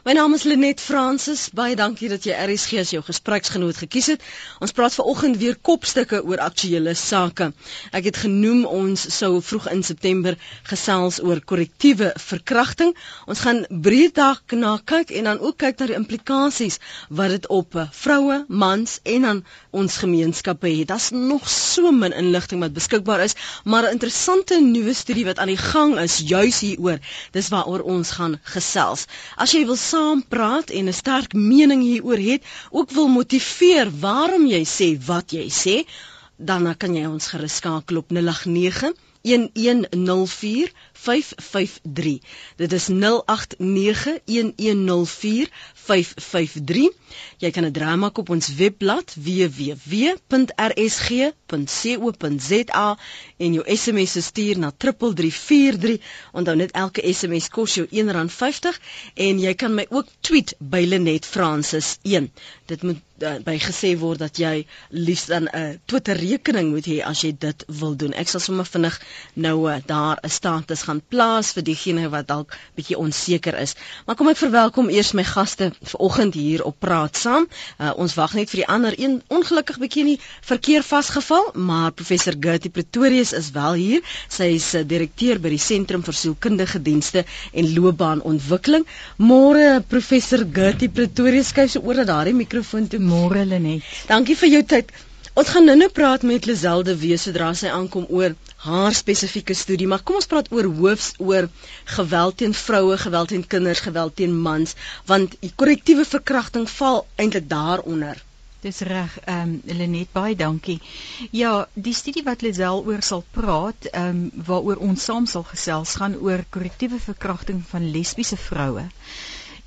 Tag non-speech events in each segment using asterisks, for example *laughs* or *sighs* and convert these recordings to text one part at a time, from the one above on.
My naam is Lenet Fransis. Baie dankie dat jy RSG as jou gespreksgenoot gekies het. Ons praat vanoggend weer kopstukke oor aktuelle sake. Ek het genoem ons sou vroeg in September gesels oor korrektiewe verkrachting. Ons gaan breed dalk na kyk en dan ook kyk na die implikasies wat dit op vroue, mans en dan ons gemeenskappe het. Daar's nog so min inligting wat beskikbaar is, maar 'n interessante nuwe studie wat aan die gang is juis hieroor. Dis waaroor ons gaan gesels. As jy wil saam praat en 'n sterk mening hieroor het, ook wil motiveer waarom jy sê wat jy sê, dan kan jy ons gerus skakel op 089 1104 553. Dit is 0891104553. Jy kan 'n draai maak op ons webblad www.rsg.co.za en jou SMS stuur na 3343. Onthou net elke SMS kos jou R1.50 en jy kan my ook tweet by Lenet Francis 1. Dit moet uh, by gesê word dat jy liefs dan 'n uh, Twitter rekening moet hê as jy dit wil doen. Ek sal sommer vinnig nou uh, daar 'n status gaan plaas vir diegene wat dalk bietjie onseker is. Maar kom ek verwelkom eers my gaste vanoggend hier op Praat Saam. Uh, ons wag net vir die ander een ongelukkig bietjie in die verkeer vasgeval, maar professor Gertie Pretorius is wel hier. Sy is uh, direkteur by die Sentrum vir Sielkundige Dienste en Loopbaanontwikkeling. Môre professor Gertie Pretorius, kyk so oor dat daardie mikrofoon toe môre Lenet. Dankie vir jou tyd. Ons gaan nou-nou praat met Liselde Wes sodra sy aankom oor haar spesifieke studie, maar kom ons praat oor hoofs oor geweld teen vroue, geweld teen kinders, geweld teen mans, want korrektiewe verkrachting val eintlik daaronder. Dis reg, ehm um, Lenet, baie dankie. Ja, die studie wat Lisel oor sal praat, ehm um, waaroor ons saam sal gesels, gaan oor korrektiewe verkrachting van lesbiese vroue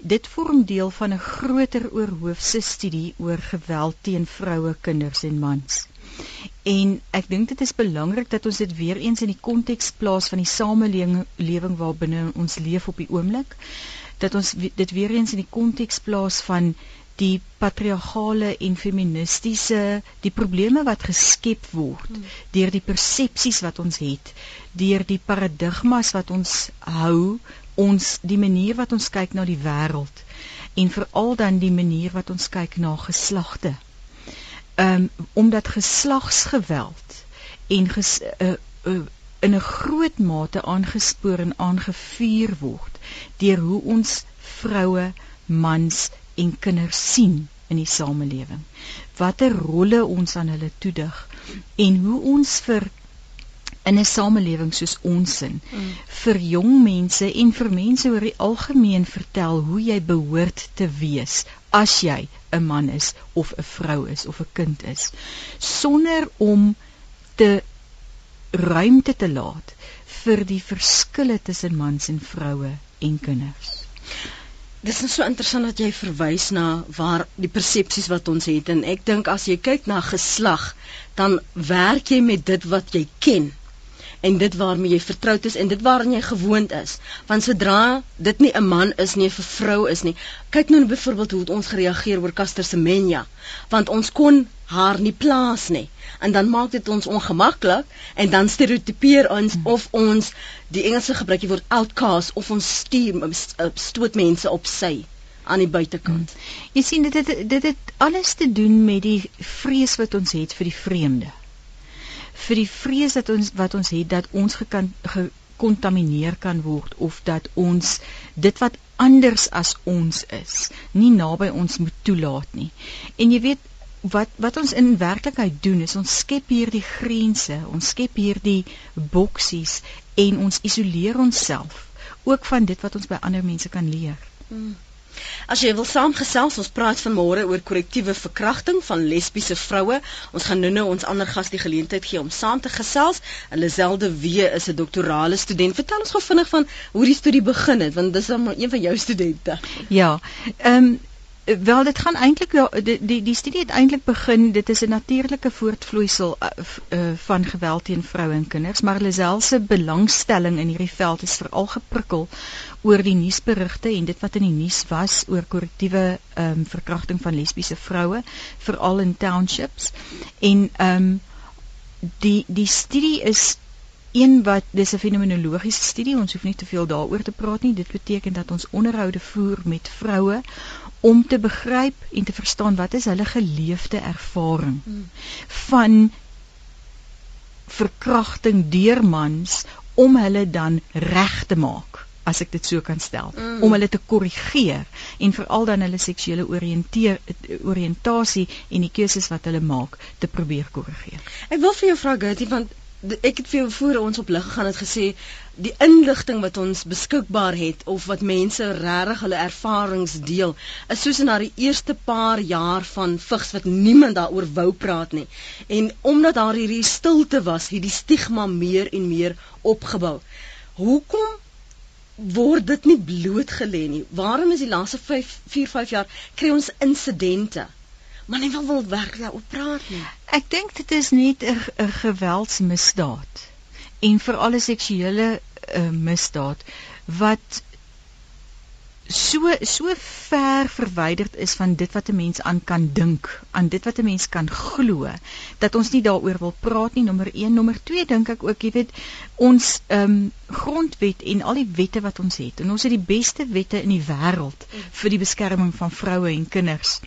dit vorm deel van 'n groter oorhoofse studie oor geweld teen vroue, kinders en mans. En ek dink dit is belangrik dat ons dit weer eens in die konteks plaas van die samelewing waarbinne ons leef op die oomblik, dat ons dit weer eens in die konteks plaas van die patriargale en feministiese die probleme wat geskep word hmm. deur die persepsies wat ons het, deur die paradigmas wat ons hou ons die manier wat ons kyk na die wêreld en veral dan die manier wat ons kyk na geslagte. Ehm um, omdat geslagsgeweld en ges, uh, uh, in 'n groot mate aangespoor en aangevuur word deur hoe ons vroue, mans en kinders sien in die samelewing. Watter rolle ons aan hulle toedig en hoe ons vir in 'n samelewing soos ons in mm. vir jong mense en vir mense oor die algemeen vertel hoe jy behoort te wees as jy 'n man is of 'n vrou is of 'n kind is sonder om te ruimte te laat vir die verskille tussen mans en vroue en kinders. Dis is so interessant dat jy verwys na waar die persepsies wat ons het en ek dink as jy kyk na geslag dan werk jy met dit wat jy ken en dit waarmee jy vertroud is en dit waaraan jy gewoond is. Want sodra dit nie 'n man is nie, 'n vrou is nie. Kyk nou byvoorbeeld hoe ons gereageer oor Caster Semenya, want ons kon haar nie plaas nie. En dan maak dit ons ongemaklik en dan stereotipeer ons hmm. of ons die Engelse gebruikie word outcast of ons stuur stoot mense op sy aan die buitekant. Hmm. Jy sien dit het, dit het alles te doen met die vrees wat ons het vir die vreemde vir die vrees dat ons wat ons het dat ons gekan gekontamineer kan word of dat ons dit wat anders as ons is nie naby ons moet toelaat nie. En jy weet wat wat ons in werklikheid doen is ons skep hierdie grense, ons skep hierdie boksies en ons isoleer onsself ook van dit wat ons by ander mense kan leer. Hmm. As jy wil saamgesels, ons praat vanmôre oor korrektiewe verkrachting van lesbiese vroue. Ons gaan nou-nou ons ander gas die geleentheid gee om saam te gesels. Liselde Wee is 'n doktorale student. Vertel ons gou vinnig van hoe die studie begin het, want dis dan een van jou studente. Ja. Ehm um, Wel dit gaan eintlik die die die studie het eintlik begin. Dit is 'n natuurlike voortvloeisel uh, van geweld teen vroue en kinders. Maar Lisel se belangstelling in hierdie veld is veral geprikkel oor die nuusberigte en dit wat in die nuus was oor korrektiewe ehm um, verkrachting van lesbiese vroue veral in townships. En ehm um, die die studie is een wat dis 'n fenomenologiese studie, ons hoef nie te veel daaroor te praat nie. Dit beteken dat ons onderhoude voer met vroue om te begryp en te verstaan wat is hulle geleefde ervaring hmm. van verkrachting deur mans om hulle dan reg te maak as ek dit so kan stel mm. om hulle te korrigeer en veral dan hulle seksuele oriënteer oriëntasie en die keuses wat hulle maak te probeer korrigeer. Ek wil vir jou vra Gertie want ek het vir jou voor ons op lig gegaan het gesê die inligting wat ons beskikbaar het of wat mense regtig hulle ervarings deel is soos in daai eerste paar jaar van vigs wat niemand daaroor wou praat nie en omdat daar hierdie stilte was het die stigma meer en meer opgebou. Hoekom word dit nie blootgelê nie. Waarom is die laaste 5 4 5 jaar kry ons insidente? Maar nie wil wil werk daaroor praat nie. Ek dink dit is net 'n geweldsmisdaad en vir alle seksuele uh, misdaad wat so so ver verwyderd is van dit wat 'n mens aan kan dink, aan dit wat 'n mens kan glo, dat ons nie daaroor wil praat nie. Nommer 1, nommer 2 dink ek ook, jy weet, ons ehm um, grondwet en al die wette wat ons het. En ons het die beste wette in die wêreld vir die beskerming van vroue en kinders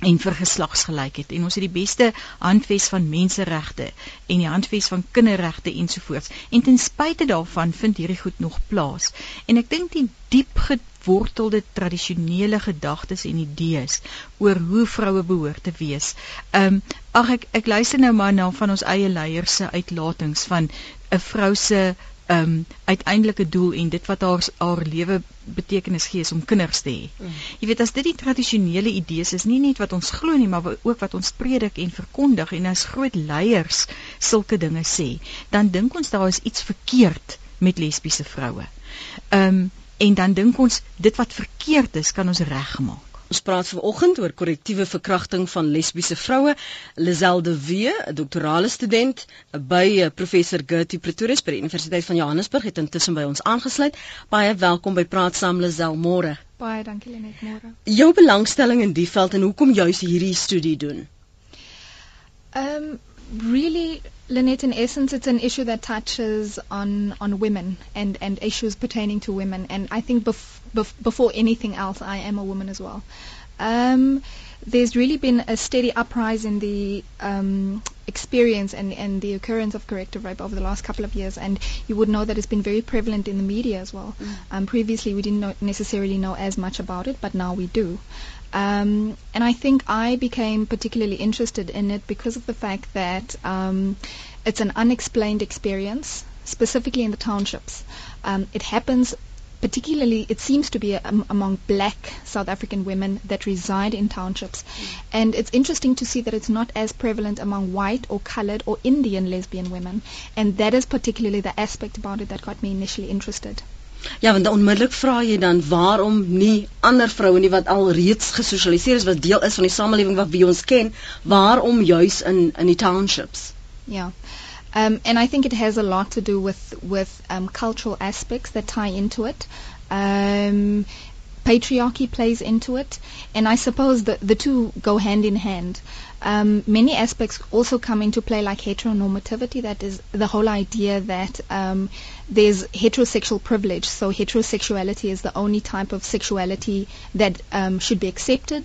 en vir geslagsgelykheid en ons het die beste handves van menseregte en die handves van kinderregte ensovoorts. En ten spyte daarvan vind hierdie goed nog plaas. En ek dink die diep gewortelde tradisionele gedagtes en idees oor hoe vroue behoort te wees. Um, ag ek ek luister nou maar na van ons eie leiers se uitlatings van 'n vrou se um, uiteindelike doel en dit wat haar haar lewe betekenis gee is om kinders te hê. Mm. Jy weet as dit die tradisionele idees is nie net wat ons glo nie, maar ook wat ons predik en verkondig en as groot leiers sulke dinge sê, dan dink ons daar is iets verkeerd met lesbiese vroue. Um, en dan dink ons dit wat verkeerd is kan ons regmaak. Ons praat vanoggend oor korrektiewe verkrachting van lesbiese vroue. Liselde Wee, 'n doktorale student by eh, professor Gertie Pretorius by die Universiteit van Johannesburg het intussen by ons aangesluit. Baie welkom by Praat Saam Lisel môre. Baie dankie Lenet môre. Jou belangstelling in die veld en hoekom juis hierdie studie doen? Um really Lynette, in essence, it's an issue that touches on, on women and, and issues pertaining to women. And I think bef- bef- before anything else, I am a woman as well. Um, there's really been a steady uprise in the um, experience and, and the occurrence of corrective rape over the last couple of years. And you would know that it's been very prevalent in the media as well. Mm. Um, previously, we didn't know necessarily know as much about it, but now we do. Um, and I think I became particularly interested in it because of the fact that um, it's an unexplained experience, specifically in the townships. Um, it happens particularly, it seems to be um, among black South African women that reside in townships. And it's interesting to see that it's not as prevalent among white or colored or Indian lesbian women. And that is particularly the aspect about it that got me initially interested. Ja, want onmiddellik vra jy dan waarom nie ander vroue nie wat al reeds gesosialiseer is wat deel is van die samelewing wat wie ons ken, waarom juis in in die townships? Ja. Um and I think it has a lot to do with with um cultural aspects that tie into it. Um patriarchy plays into it and I suppose the the two go hand in hand. Um, many aspects also come into play, like heteronormativity. That is the whole idea that um, there's heterosexual privilege. So heterosexuality is the only type of sexuality that um, should be accepted.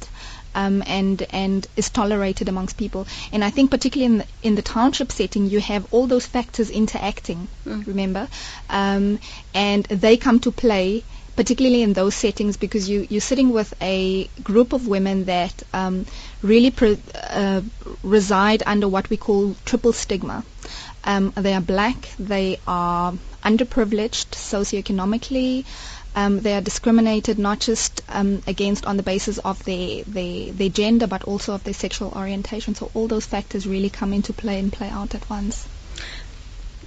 Um, and and is tolerated amongst people. And I think particularly in the, in the township setting, you have all those factors interacting. Mm. Remember, um, and they come to play particularly in those settings because you, you're sitting with a group of women that um, really pre- uh, reside under what we call triple stigma. Um, they are black, they are underprivileged socioeconomically, um, they are discriminated not just um, against on the basis of their, their, their gender but also of their sexual orientation. So all those factors really come into play and play out at once.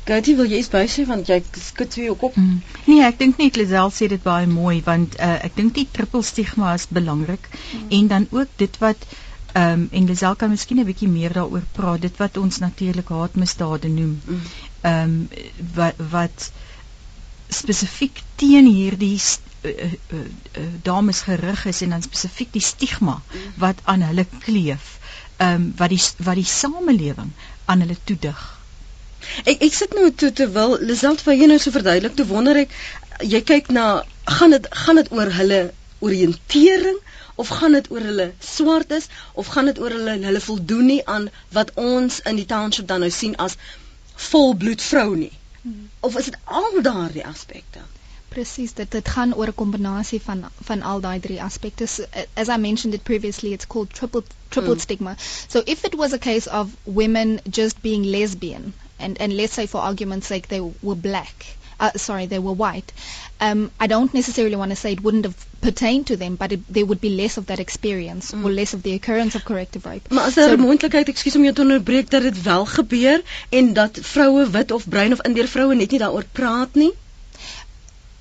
Gertie, wil jy iets bysê want jy skud so jou kop? Mm. Nee, ek dink net Lisel sê dit baie mooi want uh, ek dink die triple stigma is belangrik mm. en dan ook dit wat ehm um, en Lisel kan miskien 'n bietjie meer daaroor praat, dit wat ons natuurlik haatmisdade noem. Ehm mm. um, wat wat spesifiek teen hierdie uh, uh, uh, dames gerig is en dan spesifiek die stigma wat aan hulle kleef, ehm um, wat die wat die samelewing aan hulle toedig. Ek ek sit nou toe terwyl Lisel vir jou nou so verduidelik, toe wonder ek jy kyk na gaan dit gaan dit oor hulle oriëntering of gaan dit oor hulle swart is of gaan dit oor hulle hulle voldoen nie aan wat ons in die township dan nou sien as volbloed vrou nie. Hmm. Of is dit al daardie aspekte? Presies, dit dit gaan oor 'n kombinasie van van al daai drie aspekte. As I mentioned it previously, it's called triple triple mm. stigma. So if it was a case of women just being lesbian and and let's say for argument's sake they were black, uh, sorry, they were white. Um, I don't necessarily want to say it wouldn't have pertained to them, but it, there would be less of that experience mm. or less of the occurrence of corrective rape. Maar as daar 'n so, moontlikheid, ekskuus om jou te onderbreek, dat dit wel gebeur en dat vroue wit of bruin of indeer vroue net nie daaroor praat nie?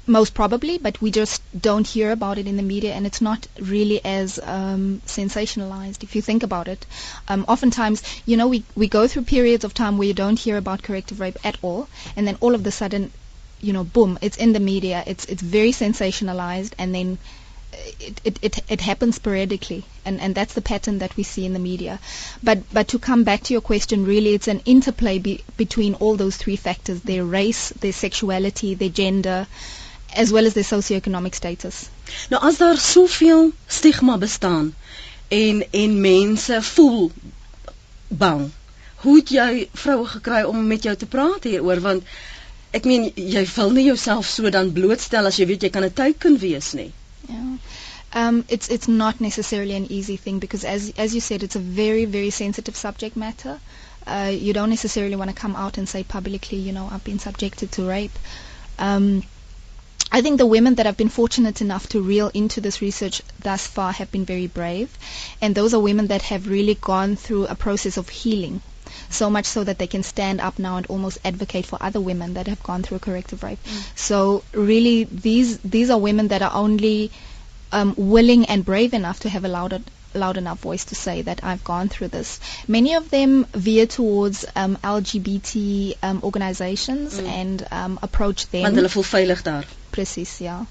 most probably, but we just don't hear about it in the media, and it's not really as um, sensationalized if you think about it. Um, oftentimes, you know, we, we go through periods of time where you don't hear about corrective rape at all, and then all of a sudden, you know, boom, it's in the media. It's it's very sensationalized, and then it, it, it, it happens sporadically and, and that's the pattern that we see in the media. But but to come back to your question, really it's an interplay be, between all those three factors, their race, their sexuality, their gender, as well as their socio-economic status. Nou as daar soveel stigma bestaan en en mense voel bang. Hoe het jy vroue gekry om met jou te praat hieroor want ek meen jy wil nie jouself so dan blootstel as jy weet jy kan 'n teiken wees nie. Yeah. Um, it's it's not necessarily an easy thing because as as you said it's a very very sensitive subject matter. Uh, you don't necessarily want to come out and say publicly, you know, I've been subjected to rape. Um, I think the women that have been fortunate enough to reel into this research thus far have been very brave. And those are women that have really gone through a process of healing. So much so that they can stand up now and almost advocate for other women that have gone through a corrective rape. Mm. So really, these these are women that are only um, willing and brave enough to have allowed it, loud enough voice to say that I've gone through this. Many of them veer towards um, LGBT um, organizations mm. and um, approach them. Want hulle voel veilig daar. Presies, ja.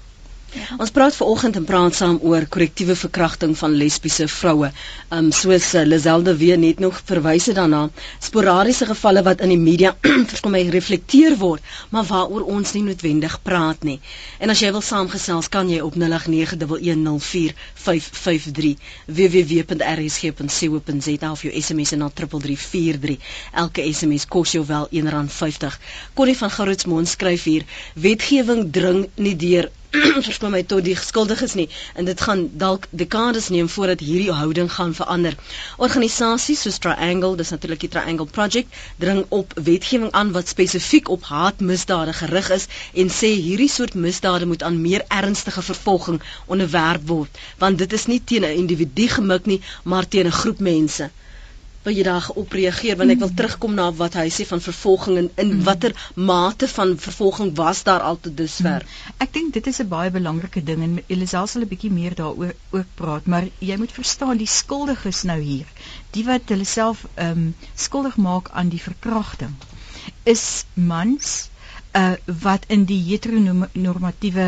Ons praat veraloggend en praat saam oor korrektiewe verkrachting van lesbiese vroue. Um soos uh, Lazelde weer net nog verwys het daarna, sporadiese gevalle wat in die media *clears throat* verskom hy reflekteer word, maar waaroor ons nie noodwendig praat nie. En as jy wil saamgesels, kan jy op 0891104553 www.rsg.co.za of jou SMS na 3343. Elke SMS kos jou wel R1.50. Connie van Garoetsmond skryf hier: Wetgewing dring nie deur *clears throat* verstaan my tot die skuldiges nie. En dit gaan dalk dekades neem voordat hierdie houding gaan verander. Organisasies soos Triangle, dis natuurlik die Triangle Project, dring op wetgewing aan wat spesifiek op haatmisdade gerig is en sê hierdie soort misdade moet aan meer ernstige vervolging onderwerp word, want dit is nie teen 'n individu gemik nie, maar teen 'n groep mense wil jy daar op reageer want ek wil mm. terugkom na wat hy sê van vervolging en in mm. watter mate van vervolging was daar al tot dusver. Mm. Ek dink dit is 'n baie belangrike ding en Elisel sal 'n bietjie meer daaroor ook praat, maar jy moet verstaan die skuldiges nou hier, die wat hulle self ehm um, skuldig maak aan die verkrachting is mans uh wat in die heteronormatiewe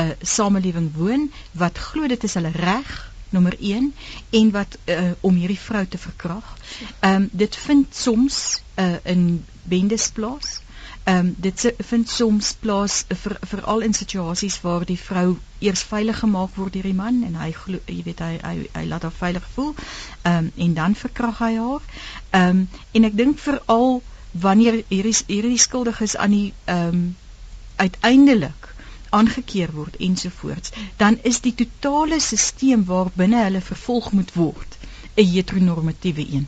uh samelewing woon wat glo dit is hulle reg nommer 1 en wat uh, om hierdie vrou te verkrag. Ehm um, dit vind soms uh, in bendes plaas. Ehm um, dit vind soms plaas vir veral in situasies waar die vrou eers veilig gemaak word deur die man en hy glo, jy weet hy hy, hy laat haar veilig voel. Ehm um, en dan verkrag hy haar. Ehm um, en ek dink veral wanneer hierdie hierdie skuldiges aan die ehm um, uiteindelik aangekeer word ensovoorts, dan is die totale stelsel waarbinne hulle vervolg moet word 'n heteronormatiewe een.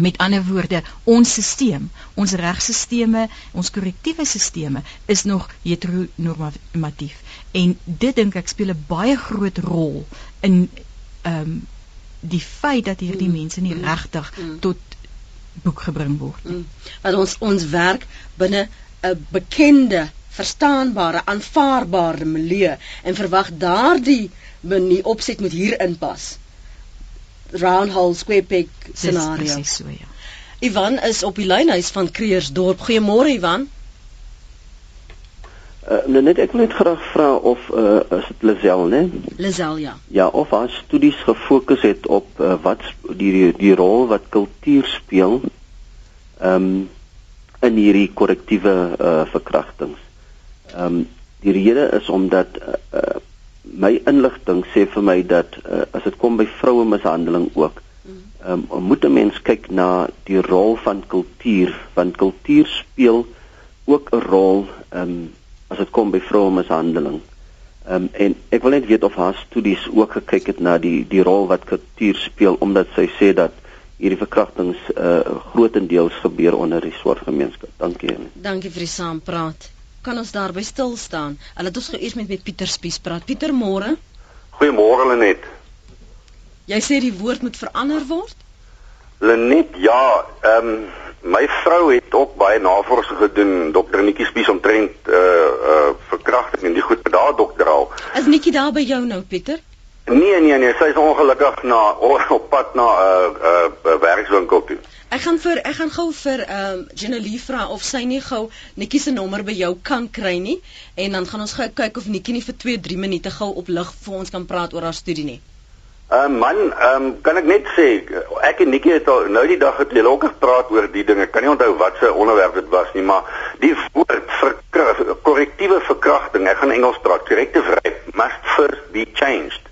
Met ander woorde, ons stelsel, ons regstelsels, ons korrektiewe stelsels is nog heteronormatief en dit dink ek speel 'n baie groot rol in ehm um, die feit dat hierdie mm, mense nie mm, regtig mm. tot boek gebring word nie. Mm. Want ons ons werk binne 'n bekende verstaanbare, aanvaarbare milieu en verwag daardie manier opset moet hier inpas. Round hole square peg scenario. Dis so ja. Ivan is op die lynhuis van Kreersdorp. Goeiemôre Ivan. Uh, net ek wil net graag vra of uh, is dit Lazel, né? Lazel ja. Ja, of haar studies gefokus het op uh, wat die die rol wat kultuur speel. Ehm um, in hierdie korrektiewe uh, verkrachtings. Ehm um, die rede is omdat uh, uh, my inligting sê vir my dat uh, as dit kom by vroue mishandeling ook ehm um, moet 'n mens kyk na die rol van kultuur want kultuur speel ook 'n rol ehm um, as dit kom by vroue mishandeling. Ehm um, en ek wil net weet of haar studies ook gekyk het na die die rol wat kultuur speel omdat sy sê dat hierdie verkrachtings uh grootendeels gebeur onder die swart gemeenskap. Dankie. Dankie vir die saampraat. Kan ons daarby stil staan? Hulle het ons geëers met met Pieter Spies praat. Pieter, môre. Goeiemôre Lenet. Jy sê die woord moet verander word? Lenet, ja, ehm um, my vrou het ook baie navorsing gedoen, dokter Nikkie Spies omtrent uh uh verkrachting en die goed daar dokter al. Is Nikkie daar by jou nou, Pieter? Nee nee nee, sy is ongelukkig na *laughs* op pad na 'n uh, uh, uh, werkswinkel toe. Ek gaan vir ek gaan gou vir ehm um, Jenelie vra of sy nie gou Nikkie se nommer by jou kan kry nie en dan gaan ons gou kyk of Nikkie nie vir 2, 3 minute gou op lig vir ons kan praat oor haar studie nie. Uh man, ehm um, kan ek net sê ek en Nikkie het al nou die dag het julle ook gepraat oor die dinge. Kan nie onthou wat se onderwerp dit was nie, maar die woord korrektiewe verkrachting, ek gaan Engels praat, corrective rape must first be changed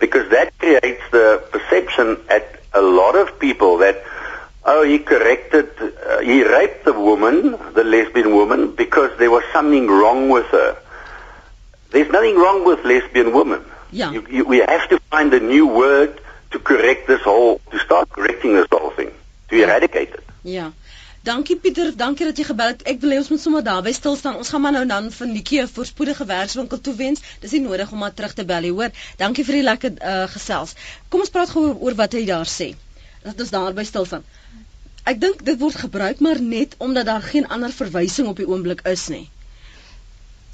because that creates the perception at a lot of people that oh he corrected uh, he raped the woman the lesbian woman because there was something wrong with her there's nothing wrong with lesbian women yeah. you, you, we have to find a new word to correct this whole to start correcting this whole thing to eradicate it yeah Dankie Pieter, dankie dat jy gebel het. Ek wil hê ons moet sommer daarby stil staan. Ons gaan maar nou dan vir Nikkie 'n voorspoedige werkswinkel toe wens. Dis nie nodig om maar terug te bel nie, hoor. Dankie vir die lekker uh, gesels. Kom ons praat gou oor wat hy daar sê. Dat ons daarby stil staan. Ek dink dit word gebruik maar net omdat daar geen ander verwysing op die oomblik is nie.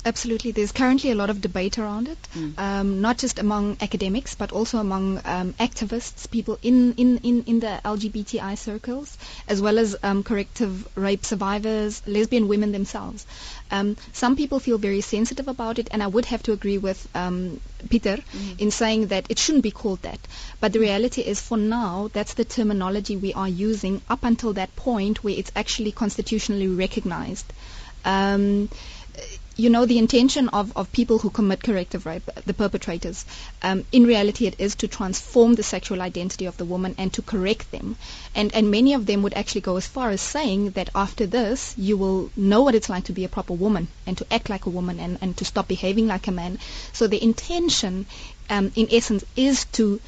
Absolutely. There's currently a lot of debate around it, mm. um, not just among academics, but also among um, activists, people in, in, in, in the LGBTI circles, as well as um, corrective rape survivors, lesbian women themselves. Um, some people feel very sensitive about it, and I would have to agree with um, Peter mm. in saying that it shouldn't be called that. But the reality is, for now, that's the terminology we are using up until that point where it's actually constitutionally recognized. Um, you know, the intention of, of people who commit corrective rape, the perpetrators, um, in reality it is to transform the sexual identity of the woman and to correct them. And, and many of them would actually go as far as saying that after this, you will know what it's like to be a proper woman and to act like a woman and, and to stop behaving like a man. So the intention, um, in essence, is to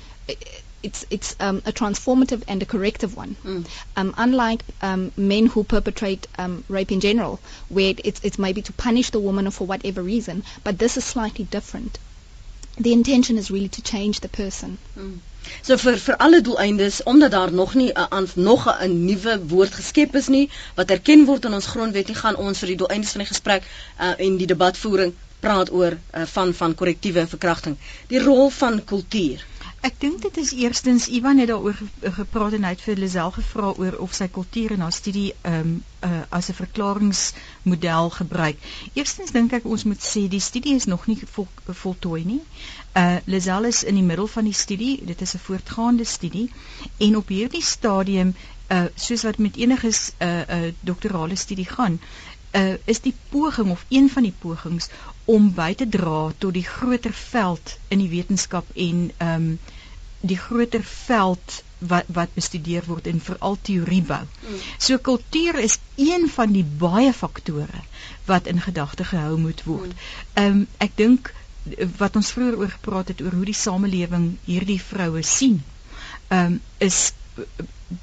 it's it's um, a transformative and a corrective one. Mm. Um, unlike um, men who perpetrate um, rape in general, where it's it's maybe to punish the woman for whatever reason, but this is slightly different. The intention is really to change the person. Mm. So vir vir alle doeleindes omdat daar nog nie 'n nog 'n nuwe woord geskep is nie wat erken word in ons grondwet nie gaan ons vir die doeleindes van die gesprek uh, en die debatvoering praat oor uh, van van korrektiewe verkrachting die rol van kultuur Ek dink dit is eerstens Ivan het daaroor gepraat en hy het vir Lisel gevra oor of sy kultuur en haar studie ehm um, uh, as 'n verklaringsmodel gebruik. Eerstens dink ek ons moet sê die studie is nog nie vol, voltooi nie. Uh Lisel is in die middel van die studie. Dit is 'n voortgaande studie en op hierdie stadium uh soos wat met enige uh uh doktorale studie gaan, uh is die poging of een van die pogings om by te dra tot die groter veld in die wetenskap en ehm um, die groter veld wat wat bestudeer word en veral teorie bou. Mm. So kultuur is een van die baie faktore wat in gedagte gehou moet word. Mm. Ehm um, ek dink wat ons vroeër oor gepraat het oor hoe die samelewing hierdie vroue sien, ehm um, is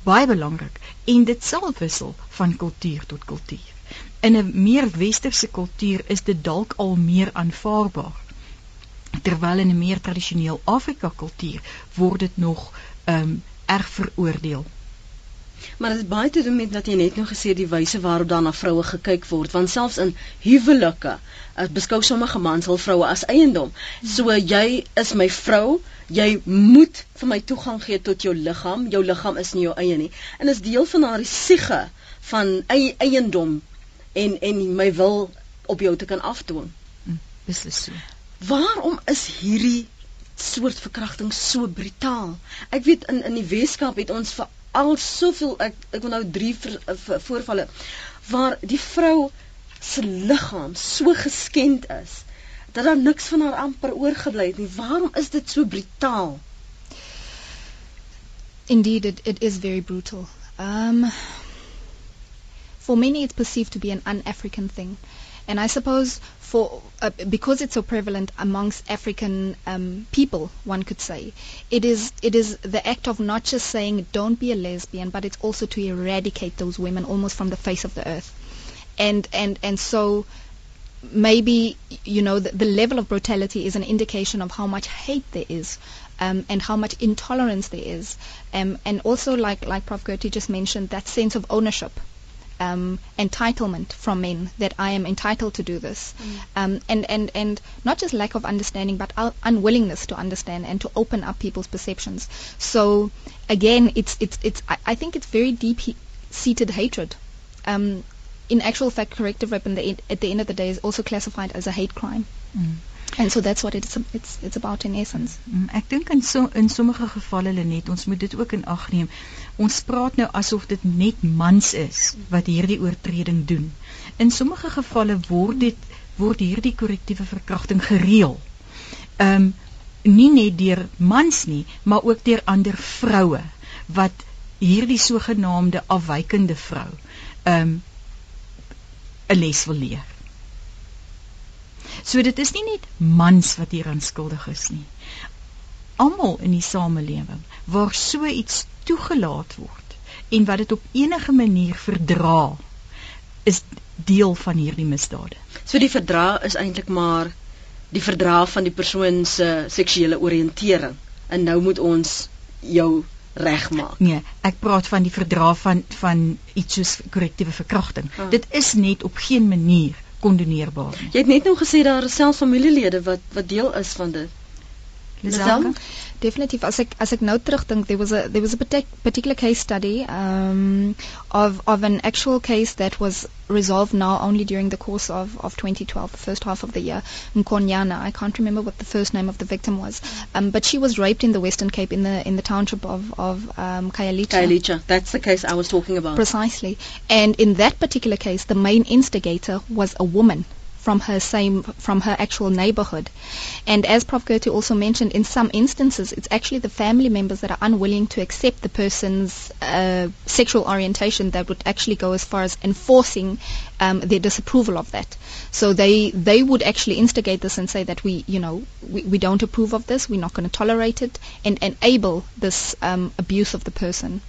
baie belangrik en dit sal wissel van kultuur tot kultuur in 'n meer westerse kultuur is dit dalk al meer aanvaarbaar. Terwyl in 'n meer tradisioneel Afrika kultuur word dit nog ehm um, erg veroordeel. Maar dit is baie te doen met dat jy net nou gesê die wyse waarop dan na vroue gekyk word, want selfs in huwelike uh, beskou sommige mans hul vroue as eiendom. So jy is my vrou, jy moet vir my toegang gee tot jou liggaam. Jou liggaam is nie jou eie nie. En is deel van haar siege van eie, eiendom en en my wil op jou te kan afdwing. Hm, beslis so. Waarom is hierdie soort verkrachting so brutaal? Ek weet in in die Weskaap het ons vir al soveel ek ek wil nou 3 voorvalle waar die vrou se liggaam so geskend is dat daar niks van haar amper oorgebly het nie. Waarom is dit so brutaal? Indeed it, it is very brutal. Um for many it's perceived to be an un-African thing. And I suppose for uh, because it's so prevalent amongst African um, people, one could say, it is it is the act of not just saying don't be a lesbian, but it's also to eradicate those women almost from the face of the earth. And and and so maybe you know the, the level of brutality is an indication of how much hate there is um, and how much intolerance there is um, and also like like Prof Gertie just mentioned that sense of ownership um, entitlement from men that I am entitled to do this, mm. um, and and and not just lack of understanding, but unwillingness to understand and to open up people's perceptions. So again, it's it's it's I, I think it's very deep he- seated hatred. Um, in actual fact, corrective rape the, at the end of the day is also classified as a hate crime. Mm. And so that's what it's it's it's about in essence. Mm, ek dink in so in sommige gevalle Lenet, ons moet dit ook in ag neem. Ons praat nou asof dit net mans is wat hierdie oortreding doen. In sommige gevalle word dit word hierdie korrektiewe verkrachting gereël. Ehm um, nie net deur mans nie, maar ook deur ander vroue wat hierdie sogenaamde afwykende vrou ehm um, 'n les wil leer. So dit is nie net mans wat hier aanskuldig is nie. Almal in die samelewing waar so iets toegelaat word en wat dit op enige manier verdra is deel van hierdie misdade. So die verdra is eintlik maar die verdra van die persoon se seksuele oriëntering en nou moet ons jou regmaak. Nee, ek praat van die verdra van van iets soos korrektiewe verkrachting. Ah. Dit is net op geen manier kondoneerbaar nie. Jy het net nou gesê daar is selfs familielede wat wat deel is van dit. Definitief as ek as ek nou terugdink there was a there was a particular case study um of of an actual case that was resolved now only during the course of of 2012 the first half of the year in Konyana I can't remember what the first name of the victim was. Um but she was raped in the Western Cape in the in the township of of um Khayelitsha. Khayelitsha. That's the case I was talking about. Precisely. And in that particular case the main instigator was a woman from her same from her actual neighborhood. And as Prof. Goethe also mentioned, in some instances, it's actually the family members that are unwilling to accept the person's uh, sexual orientation that would actually go as far as enforcing um, their disapproval of that. So they they would actually instigate this and say that we you know we, we don't approve of this, we're not going to tolerate it, and enable this um, abuse of the person.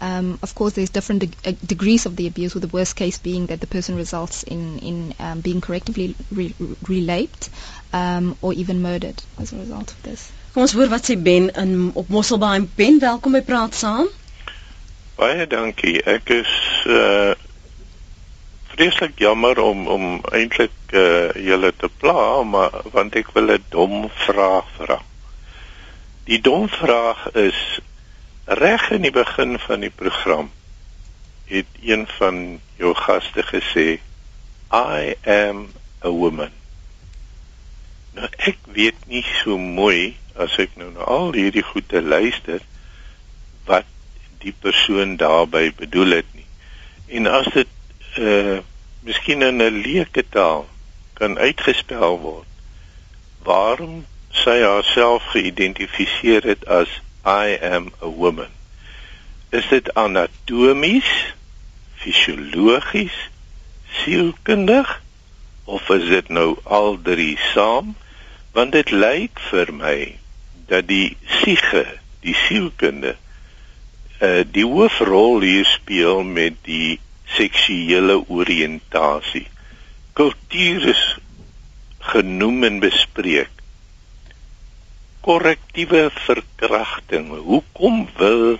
Um, of course, there's different de- uh, degrees of the abuse, with the worst case being that the person results in, in um, being correctively re- relaped um, or even murdered as a result of this. Kom ons hoor wat sê Ben in op Mosselbaai. Ben, welkom by Praat Saam. Baie dankie. Ek is uh vreeslik jammer om om eintlik uh julle te pla, maar want ek wil 'n dom vraag vra. Die dom vraag is Reg in die begin van die program het een van jou gaste gesê I am a woman. Nou ek weet nie so mooi as ek nou na al hierdie goeie luister wat die persoon daarby bedoel het nie. En as dit uh miskien in 'n leuke taal kan uitgespel word, waarom sy haarself geïdentifiseer het as I am a woman. Is dit anatomies, fisiologies, sielkundig of is dit nou al drie saam? Want dit lyk vir my dat die siege, die sielkunde, uh die hoofrol hier speel met die seksuele oriëntasie. Kultuur is genoem en bespreek korrektiewe verkrachting. Hoekom wil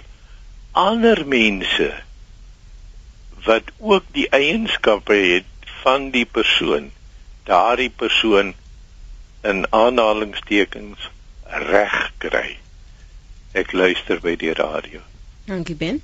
ander mense wat ook die eienskappe het van die persoon, daardie persoon in aanhalingstekens reg kry? Ek luister by die radio. Dankie Ben.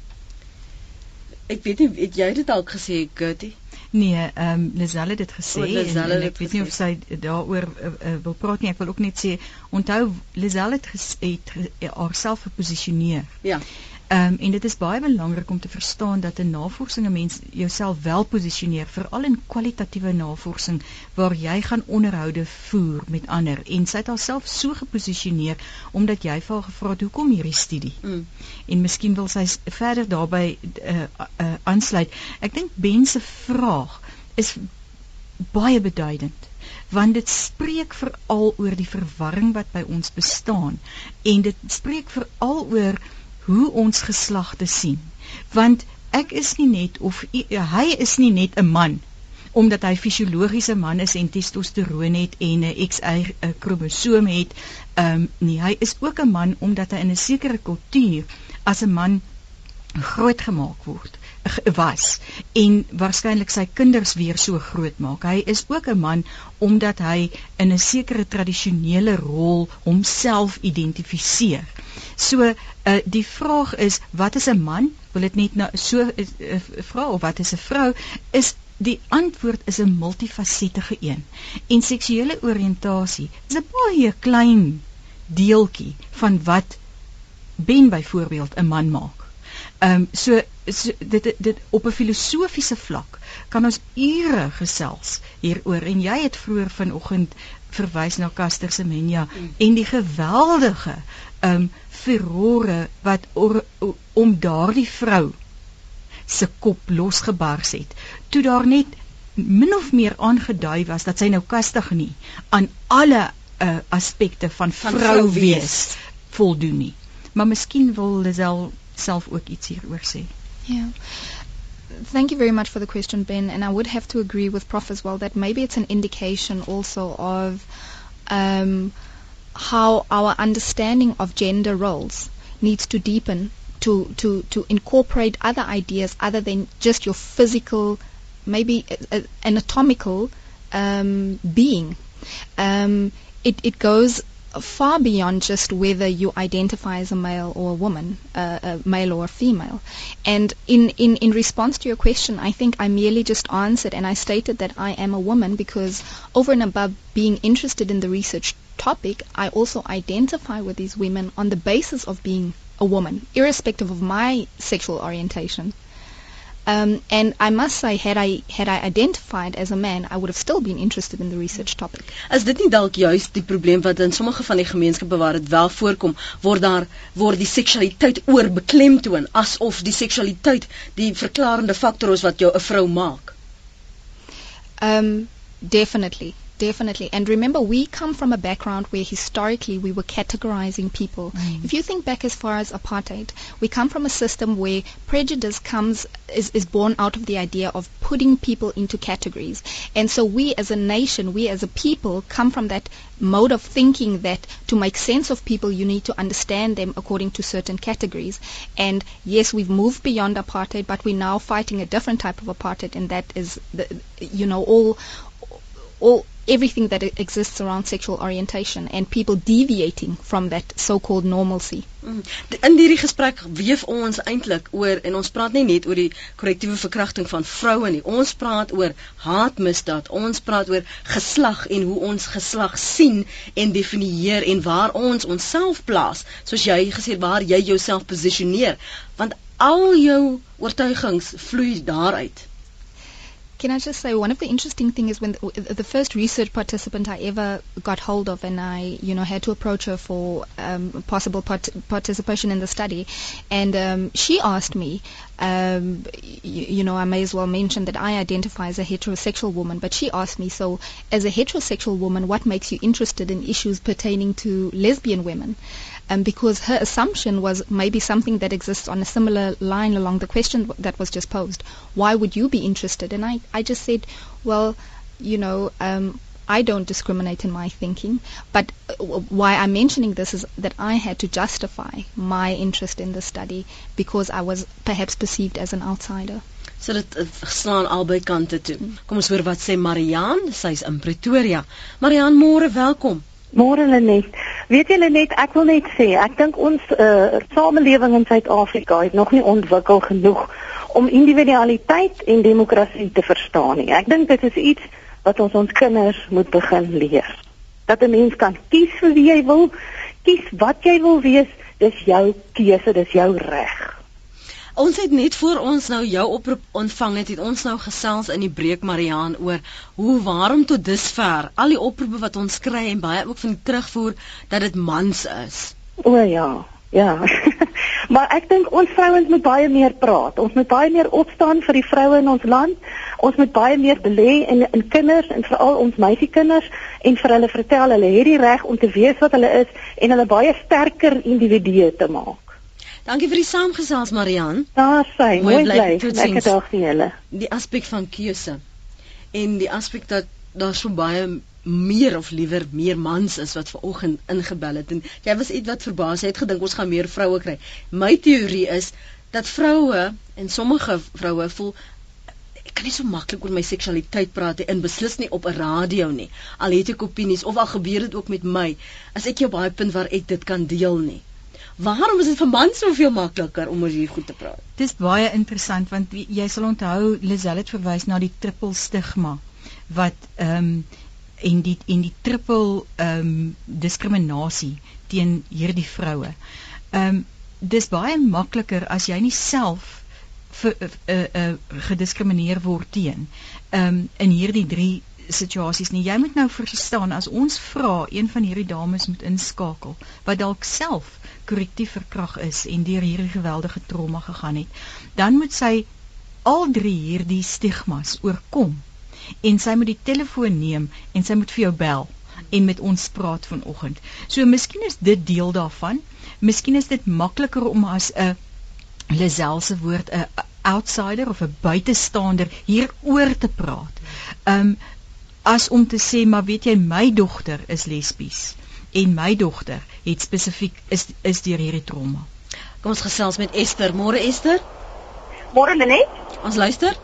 Ek weet nie het jy dit al gesê Gertie? Nee, ehm um, Liselle het dit gesê oh, en, en ek weet nie of sy daaroor uh, uh, wil praat nie. Ek wil ook net sê onthou Liselle het, het haarself geposisioneer. Ja. Ehm um, en dit is baie belangrik om te verstaan dat 'n navorsing 'n mens jouself wel posisioneer veral in kwalitatiewe navorsing waar jy gaan onderhoude voer met ander en sy het haarself so geposisioneer omdat jy vir haar gevra het hoekom hierdie studie. Mm. En miskien wil sy verder daarbey uh, uh, aansluit. Ek dink Ben se vraag is baie beduidend want dit spreek veral oor die verwarring wat by ons bestaan en dit spreek veral oor hoe ons geslagte sien. Want ek is nie net of hy is nie net 'n man omdat hy fisiologiese man is en testosteroon het en 'n XY kromosoom het ehm um, nee hy is ook 'n man omdat hy in 'n sekere kultuur as 'n man grootgemaak word was en waarskynlik sy kinders weer so groot maak. Hy is ook 'n man omdat hy in 'n sekere tradisionele rol homself identifiseer. So uh, die vraag is wat is 'n man? Wil dit net nou so 'n uh, vrou of wat is 'n vrou? Is die antwoord is 'n multifasette een. En seksuele oriëntasie is 'n baie klein deeltjie van wat Ben byvoorbeeld 'n man maak. Ehm um, so, so dit dit op 'n filosofiese vlak kan ons ure gesels hieroor en jy het vroeër vanoggend verwys na Caster Semenya mm. en die geweldige ehm um, furore wat or, or, om daardie vrou se kop losgebars het. Toe daar net min of meer aangedui was dat sy nou kastig nie aan alle uh, aspekte van, van vrou wees voldoen nie. Maar miskien wil Lisel self ook iets hieroor sê. Yeah. Thank you very much for the question, Ben. And I would have to agree with Prof as well that maybe it's an indication also of um, how our understanding of gender roles needs to deepen to, to, to incorporate other ideas other than just your physical, maybe uh, anatomical um, being. Um, it, it goes far beyond just whether you identify as a male or a woman, uh, a male or a female. And in, in, in response to your question, I think I merely just answered and I stated that I am a woman because over and above being interested in the research topic, I also identify with these women on the basis of being a woman, irrespective of my sexual orientation. Um, and I must say, had I had I identified as a man, I would have still been interested in the research topic. As dit nie dalk juist die probleem wat in sommige van die gemeenskappe waar dit wel voorkom, word daar word die seksualiteit oorbeklemtoon asof die seksualiteit die verklarende faktor is wat jou 'n vrou maak. Um definitely Definitely. And remember, we come from a background where historically we were categorizing people. Mm. If you think back as far as apartheid, we come from a system where prejudice comes, is, is born out of the idea of putting people into categories. And so we as a nation, we as a people come from that mode of thinking that to make sense of people, you need to understand them according to certain categories. And yes, we've moved beyond apartheid, but we're now fighting a different type of apartheid, and that is, the, you know, all, all everything that exists around sexual orientation and people deviating from that so-called normalcy. Mm. In hierdie gesprek weef ons eintlik oor en ons praat nie net oor die korrektiewe verkrachting van vroue nie. Ons praat oor haatmisdaad. Ons praat oor geslag en hoe ons geslag sien en definieer en waar ons onsself plaas, soos jy gesê het waar jy jouself posisioneer, want al jou oortuigings vloei daaruit. Can I just say one of the interesting things is when the, the, first research participant I ever got hold of, and I, you know, had to approach her for um, possible part- participation in the study, and um, she asked me, um, you, you, know, I may as well mention that I identify as a heterosexual woman, but she asked me, so as a heterosexual woman, what makes you interested in issues pertaining to lesbian women? Um, because her assumption was maybe something that exists on a similar line along the question that was just posed. Why would you be interested? And I, I just said, well, you know, um, I don't discriminate in my thinking, but uh, why I'm mentioning this is that I had to justify my interest in the study because I was perhaps perceived as an outsider. So dit uh, slaan albei kante toe. Kom ons hoor wat sê Marianne, sy's in Pretoria. Marianne, môre welkom. Môre Lenet. Weet jy Lenet, ek wil net sê, ek dink ons uh, samelewing in Suid-Afrika het nog nie ontwikkel genoeg om individualiteit en demokrasie te verstaan nie. Ek dink dit is iets wat ons ons kinders moet begin leer. Dat 'n mens kan kies vir wie jy wil, kies wat jy wil wees dis jou keuse, dis jou reg. Ons het net voor ons nou jou oproep ontvang het, het ons nou gesels in die breek Mariaan oor hoe waarom tot dusver al die oproepe wat ons kry en baie ook van die terugvoer dat dit mans is. O ja, ja. *laughs* maar ek dink ons vrouens moet baie meer praat. Ons moet baie meer opstaan vir die vroue in ons land. Ons moet baie meer belê in in kinders en veral ons meisiekinders en vir hulle vertel hulle het die reg om te weet wat hulle is en hulle baie sterker individue te maak. Dankie vir die saamgesels Marian. Daar sy, mooi bly. Lekker dag vir julle. Die aspek van keuse en die aspek dat daar so baie meer of liewer meer mans is wat ver oggend ingebel het en jy was iets wat verbaas het gedink ons gaan meer vroue kry. My teorie is dat vroue en sommige vroue voel ek kan nie so maklik oor my seksualiteit praat nie, in beslis nie op 'n radio nie. Al het ek opinies of al gebeur dit ook met my, as ek jou baie punt waar ek dit kan deel nie. Waarom is dit vir mans soveel makliker om oor hierdie goed te praat? Dis baie interessant want jy sal onthou Lisel het verwys na die triple stigma wat ehm um, en die en die triple ehm um, diskriminasie teen hierdie vroue. Ehm um, dis baie makliker as jy nie self vir 'n uh, eh, uh, eh, gediskrimineer word teen ehm um, in hierdie drie situasies nie. Jy moet nou verstaan as ons vra een van hierdie dames moet inskakel wat dalk self korrektief verkrag is en deur hierdie geweldige trauma gegaan het, dan moet sy al drie hierdie stigmas oorkom en sy moet die telefoon neem en sy moet vir jou bel en met ons praat vanoggend. So miskien is dit deel daarvan. Miskien is dit makliker om as 'n Liselse woord 'n outsider of 'n buitestander hieroor te praat. Um as om te sê maar weet jy my dogter is lesbies en my dogter het spesifiek is is deur hierdie trauma. Kom ons gesels met Esther. Môre Esther. Môre Lenet. Ons luister.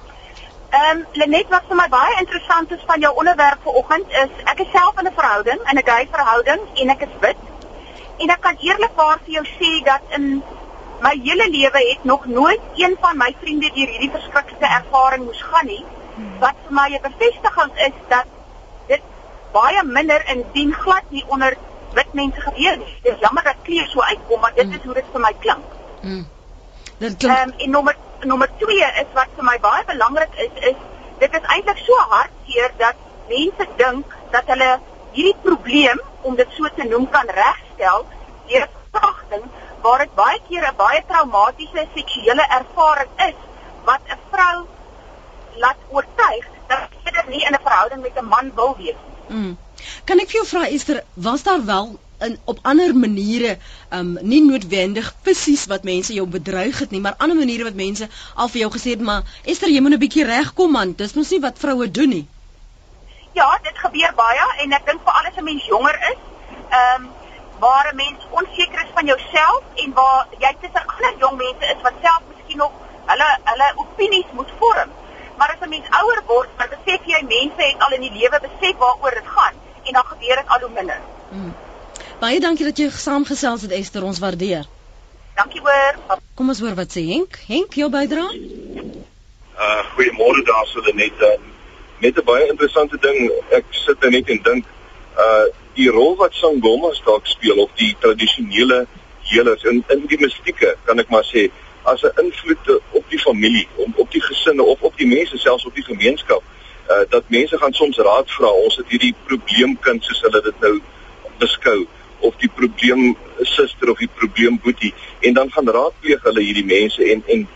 Ehm um, Lenet wat vir my baie interessant is van jou onderwerp vanoggend is ek is self in 'n verhouding, in 'n gay verhouding en ek is wit. En ek kan eerlikwaar vir jou sê dat in my hele lewe het nog nooit een van my vriende deur hierdie verskriklike ervaring moes gaan nie. Wat vir my 'n bevestiging is dat dit baie minder in dien glad nie onder wit mense gebeur nie. Dit is jammer dat kleur so uitkom, maar dit mm. is hoe dit vir my klink. Mm. Dit klink um, en nommer nommer 2 is wat vir my baie belangrik is is dit is eintlik so hartseer dat mense dink dat hulle hierdie probleem om dit so te noem kan regstel deur verkrachting waar dit baie keer 'n baie traumatiese seksuele ervaring is wat 'n vrou laat oortuig dat sy dit nie in 'n verhouding met 'n man wil wees nie. Mm. Kan ek vir jou vra Esther, was daar wel in op ander maniere um nie noodwendig fisies wat mense jou bedreig het nie, maar ander maniere wat mense al vir jou gesê het, maar Esther, jy moet 'n bietjie regkom man. Dis mos nie wat vroue doen nie. Ja, dit gebeur baie en ek dink veral as 'n mens jonger is, um waar 'n mens onseker is van jouself en waar jy tussen ander jong mense is wat self miskien nog hulle hulle opinies moet vorm. Maar as 'n mens ouer word, dan besef jy mense het al in die lewe besef waaroor dit gaan en dan gebeur dit al hoe minder. Hmm. Baie dankie dat jy saamgesels het Esther, ons waardeer. Dankie hoor. Kom ons hoor wat sê Henk. Henk, jou bydra? Uh goeiemôre daar so net uh, net 'n baie interessante ding. Ek sit net en dink uh die rol wat sangomas dalk speel of die tradisionele healers in in die mistieke, kan ek maar sê, as 'n invloed op die familie, op op die gesinne of op die mense selfs op die gemeenskap. Uh dat mense gaan soms raad vra. Ons het hierdie probleemkind soos hulle dit nou beskou of die probleem suster of die probleem boetie en dan gaan raadpleeg hulle hierdie mense en en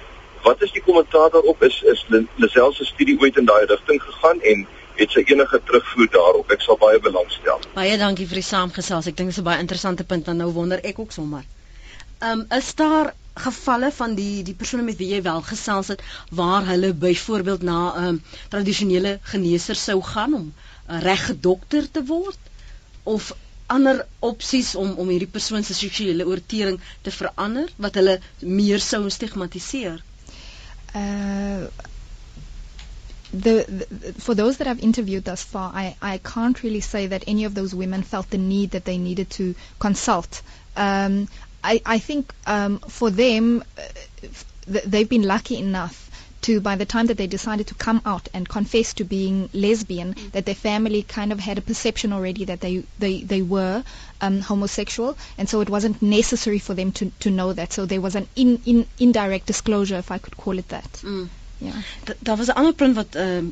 wat is die kommentaar daarop is is Lisel se studie ooit in daai rigting gegaan en het sy enige terugvoer daarop ek sal baie belangstel baie dankie vir die saamgesels ek dink dit is 'n baie interessante punt dan nou wonder ek ook sommer um, is daar gevalle van die die persone met wie jy wel gesels het waar hulle byvoorbeeld na 'n um, tradisionele geneeser sou gaan om 'n regte dokter te word of ander opsies om om hierdie persoon se seksuele oortreding te verander wat hulle meer sou stigmatiseer? Uh The, the, for those that I've interviewed thus far, I, I can't really say that any of those women felt the need that they needed to consult. Um, I, I think um, for them, uh, they've been lucky enough to by the time that they decided to come out and confess to being lesbian, mm. that their family kind of had a perception already that they they they were um, homosexual, and so it wasn't necessary for them to to know that. So there was an in, in indirect disclosure, if I could call it that. Mm. Ja. Daar was 'n ander punt wat uh,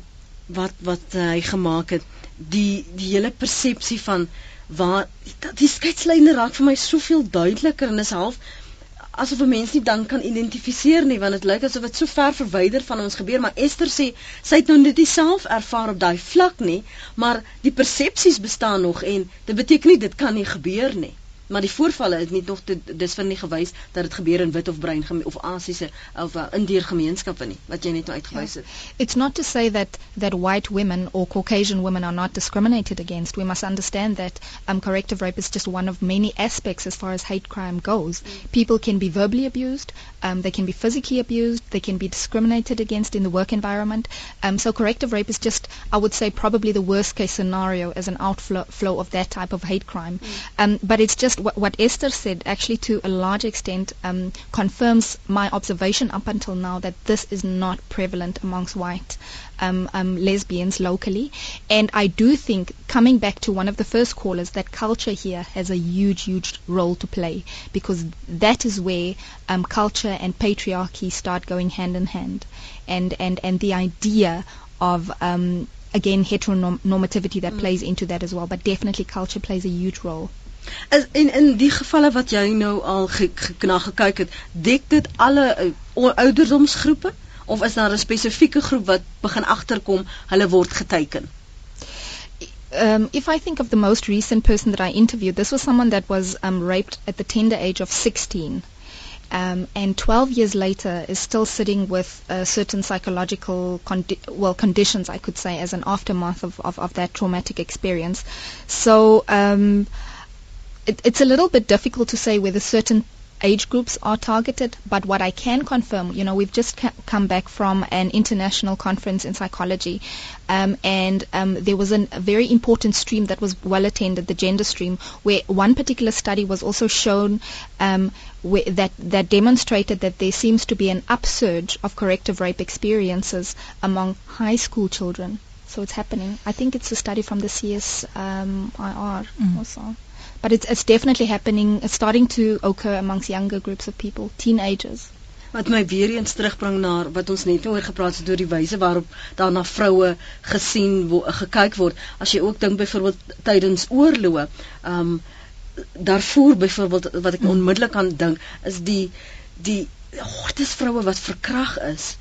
wat wat uh, hy gemaak het, die die hele persepsie van waar die skeidslyne raak vir my soveel duideliker en is half asof 'n mens nie dan kan identifiseer nie want dit lyk asof dit so ver verwyder van ons gebeur maar Esther sê sy het nou net self ervaar op daai vlak nie maar die persepsies bestaan nog en dit beteken nie dit kan nie gebeur nie maar die voorvalle het nie nog dis vir nie gewys dat dit gebeur in wit of bruin of Asiëse of uh, Indiër gemeenskappe nie wat jy net nou uitgewys het. Yeah. It's not to say that that white women or Caucasian women are not discriminated against. We must understand that um, corrective rape is just one of many aspects as far as hate crime goes. Mm. People can be verbally abused, um, they can be physically abused, they can be discriminated against in the work environment. Um, so corrective rape is just, I would say, probably the worst case scenario as an outflow of that type of hate crime. Mm. Um, but it's just what, what, Esther said actually to a large extent um, confirms my observation up until now that this is not prevalent amongst white um, um, lesbians locally. And I do think, coming back to one of the first callers, that culture here has a huge, huge role to play because that is where um, culture and patriarchy start going hand in hand. And, and, and the idea of um, again heteronormativity that mm. plays into that as well but definitely culture plays a huge role Is en in die gevalle wat jy nou al ge, ge, na gekyk het, dek dit alle uh, ouderdomsgroepe of is daar 'n spesifieke groep wat begin agterkom hulle word geteken? Um, if I think of the most recent person that I interviewed, this was someone that was um, raped at the tender age of 16. Um, and 12 years later is still sitting with uh, certain psychological condi- well conditions, I could say, as an aftermath of, of, of that traumatic experience. So um, it, it's a little bit difficult to say whether certain age groups are targeted, but what I can confirm, you know, we've just ca- come back from an international conference in psychology, um, and um, there was an, a very important stream that was well attended, the gender stream, where one particular study was also shown um, where, that that demonstrated that there seems to be an upsurge of corrective rape experiences among high school children. So it's happening. I think it's a study from the CSIR um, mm. also. But it's it's definitely happening. It's starting to occur amongst younger groups of people teenagers. Wat my weer eens terugbring na wat ons net oor gepraat het oor die wyse waarop daar na vroue gesien word gekyk word. As jy ook dink byvoorbeeld tydens oorloë um daarvoor byvoorbeeld wat ek onmiddellik aan dink is die die hortes vroue wat verkrag is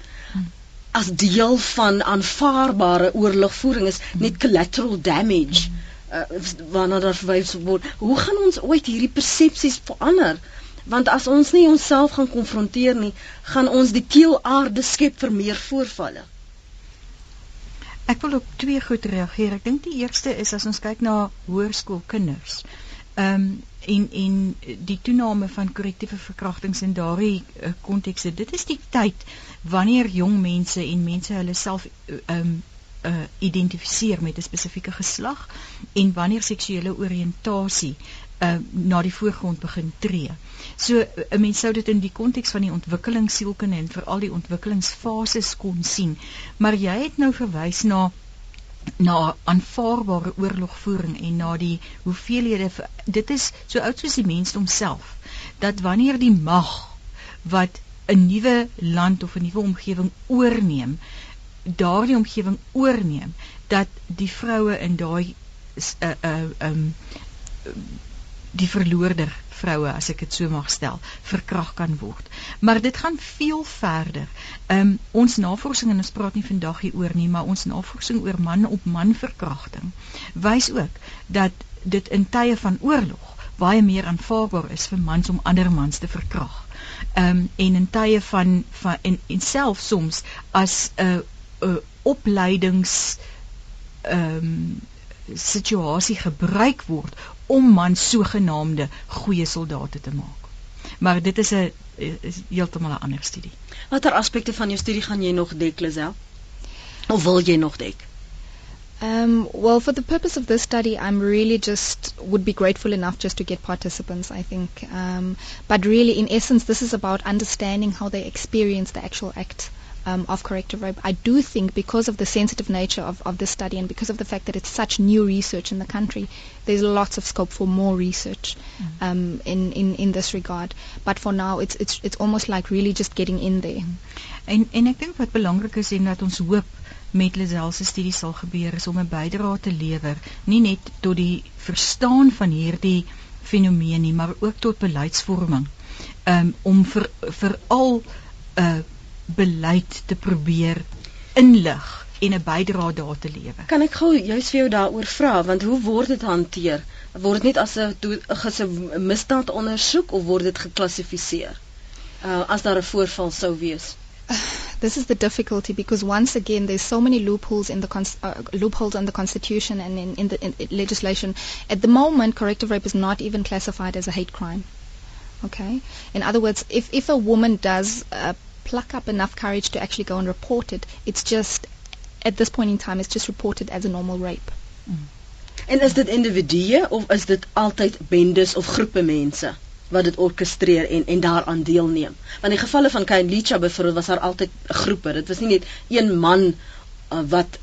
as deel van aanvaarbare oorlogvoering is net collateral damage. mm uh, waarna daar verwys word. Hoe gaan ons ooit hierdie persepsies verander? Want as ons nie onsself gaan konfronteer nie, gaan ons die teelaarde skep vir meer voorvalle. Ek wil op twee goed reageer. Ek dink die eerste is as ons kyk na hoërskoolkinders. Ehm um, en en die toename van korrektiewe verkrachtings in daardie uh, kontekste. Dit is die tyd wanneer jong mense en mense hulle self ehm um, uh, identifiseer met 'n spesifieke geslag en wanneer seksuele oriëntasie uh, na die voorgrond begin tree. So 'n mens sou dit in die konteks van die ontwikkelingssielkunde en veral die ontwikkelingsfases kon sien. Maar jy het nou verwys na na aanvaarbare oorlogvoering en na die hoeveelhede dit is so oud soos die mens homself dat wanneer die mag wat 'n nuwe land of 'n nuwe omgewing oorneem daardie omgewing oorneem dat die vroue in daai uh uh um die verloorder vroue as ek dit so mag stel verkrag kan word. Maar dit gaan veel verder. Um ons navorsing en ons praat nie vandag hieroor nie, maar ons navorsing oor man op man verkrachting wys ook dat dit in tye van oorlog baie meer aanvaarbaar is vir mans om ander mans te verkrag. Um en in tye van van en, en self soms as 'n uh, uh, opleidings ehm um, situasie gebruik word om man sogenaamde goeie soldate te maak. Maar dit is 'n is heeltemal 'n ander studie. Watter aspekte van jou studie gaan jy nog dek, Lisel? Of wil jy nog dek? Um, well, for the purpose of this study, I'm really just would be grateful enough just to get participants. I think, um, but really, in essence, this is about understanding how they experience the actual act um, of corrective rape. I do think because of the sensitive nature of, of this study and because of the fact that it's such new research in the country, there's lots of scope for more research Mm. um, in, in, in this regard. But for now, it's, it's, it's almost like really just getting in there. En en ek dink wat belangrik is en dat ons hoop met Lisel se studie sal gebeur is om 'n bydrae te lewer, nie net tot die verstaan van hierdie fenomeen nie, maar ook tot beleidsvorming. Um om vir vir al 'n uh, beleid te probeer inlig en 'n bydrae daar te lewer. Kan ek gou juist vir jou daaroor vra want hoe word dit hanteer? Word dit net as 'n misdaad ondersoek of word dit geklassifiseer? Uh as daar 'n voorval sou wees. *sighs* this is the difficulty because once again there's so many loopholes in the uh, loopholes in the constitution and in, in the in, in legislation at the moment corrective rape is not even classified as a hate crime okay in other words if if a woman does uh, pluck up enough courage to actually go and report it. It's just at this point in time it's just reported as a normal rape. En is dit individue of is dit altyd bendes of groepe mense wat dit orkestreer en en daaraan deelneem? Want in gevalle van Kain Licha byvoorbeeld was daar altyd groepe. Dit was nie net een man uh, wat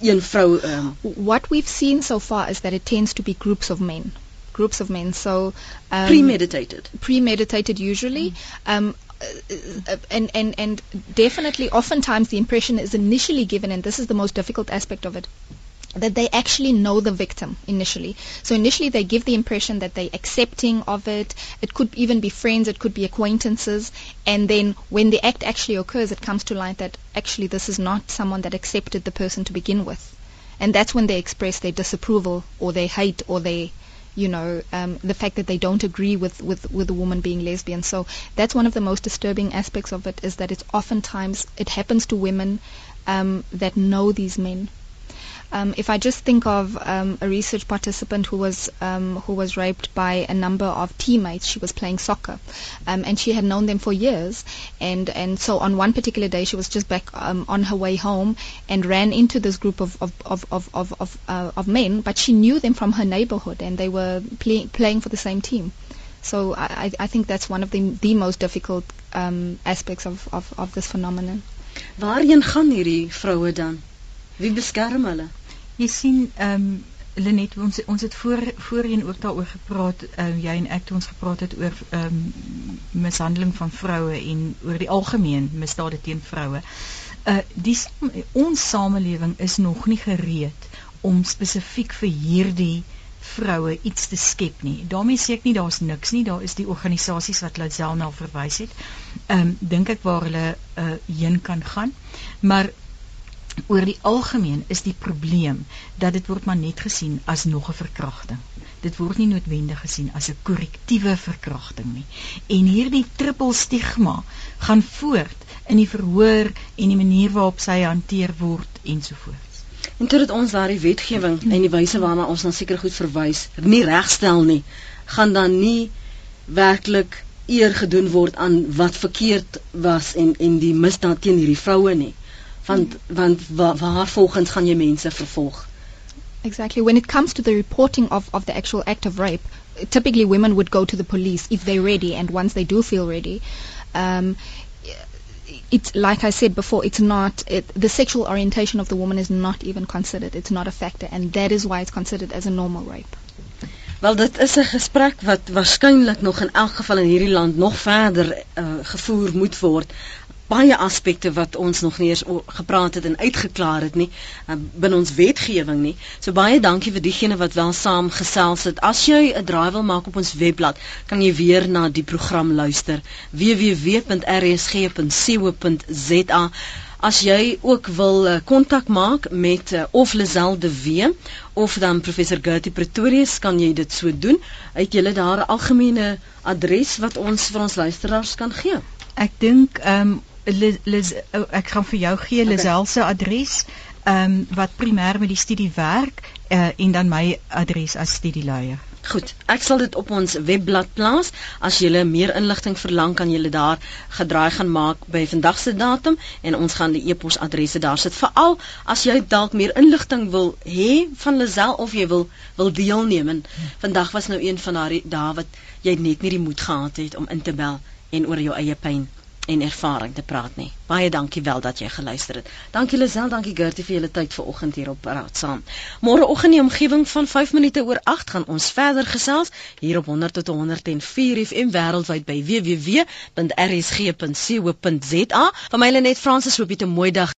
een vrou um, what we've seen so far is that it tends to be groups of men. Groups of men. So um, premeditated. premeditated usually. Um, uh, uh, Uh, uh, and, and, and definitely oftentimes the impression is initially given and this is the most difficult aspect of it that they actually know the victim initially. So initially they give the impression that they're accepting of it. It could even be friends, it could be acquaintances. And then when the act actually occurs, it comes to light that actually this is not someone that accepted the person to begin with. And that's when they express their disapproval or their hate or their you know, um, the fact that they don't agree with, with, with the woman being lesbian. So that's one of the most disturbing aspects of it is that it's oftentimes, it happens to women um, that know these men. Um, if I just think of um, a research participant who was um, who was raped by a number of teammates, she was playing soccer, um, and she had known them for years. And and so on one particular day, she was just back um, on her way home and ran into this group of of of of of, of, uh, of men, but she knew them from her neighborhood, and they were play, playing for the same team. So I, I I think that's one of the the most difficult um, aspects of, of, of this phenomenon. Waarheen gaan hierdie vroue dan? Wie beskerm hulle? Jy sien ehm um, Lenet ons ons het voor voorheen ook daaroor gepraat uh, jy en ek toe ons gepraat het oor ehm um, mishandeling van vroue en oor die algemeen misdade teen vroue. Uh die ons samelewing is nog nie gereed om spesifiek vir hierdie vroue iets te skep nie. daarmee sê ek nie daar's niks nie, daar is die organisasies wat Lazel na verwys het. Ehm um, dink ek waar hulle uh heen kan gaan. Maar oor die algemeen is die probleem dat dit word maar net gesien as nog 'n verkrachting. Dit word nie noodwendig gesien as 'n korrektiewe verkrachting nie. En hierdie triple stigma gaan voort in die verhoor en die manier waarop sy hanteer word ensovoorts. En totdat ons daardie wetgewing en die wyse waarna ons dan seker goed verwys, nie regstel nie, gaan dan nie werklik eer gedoen word aan wat verkeerd was en en die misdaad teen hierdie vroue nie. Want want wa, waar volgens gaan jy mense vervolg? Exactly. When it comes to the reporting of, of the actual act of rape, typically women would go to the police if they're ready, and once they do feel ready, um, it's like I said before, it's not it, the sexual orientation of the woman is not even considered. It's not a factor, and that is why it's considered as a normal rape. Wel dit is 'n gesprek wat waarskynlik nog in elk geval in hierdie land nog verder uh, gevoer moet word. Baie aspekte wat ons nog nie eens gepraat het en uitgeklaar het nie uh, binne ons wetgewing nie. So baie dankie vir diegene wat wel saam gesels het. As jy 'n draai wil maak op ons webblad, kan jy weer na die program luister. www.rsg.co.za As jy ook wil kontak uh, maak met uh, of Lisel de Wee of dan professor Gertie Pretorius, kan jy dit so doen. Het julle daar 'n algemene adres wat ons vir ons luisteraars kan gee? Ek dink ehm um, oh, ek gaan vir jou gee okay. Lisel se adres ehm um, wat primêr met die studie werk uh, en dan my adres as studieleier. Goed, ek sal dit op ons webblad plaas. As jy meer inligting verlang, kan jy daar gedraai gaan maak by vandag se datum en ons gaan die e-posadresse daar sit. Veral as jy dalk meer inligting wil hê van Lisel of jy wil wil deelneem. En vandag was nou een van daardie dae wat jy net nie die moed gehad het om in te bel en oor jou eie pyn en ervaring te praat nie. Baie dankie wel dat jy geluister het. Dankie Lisel, dankie Gertie vir julle tyd vanoggend hier op Raad saam. Môreoggend in die omgewing van 5 minute oor 8 gaan ons verder gesels hier op 100 tot 104 FM wêreldwyd by www.rsg.co.za. Van my Lenet Fransis hoop jy 'n mooi dag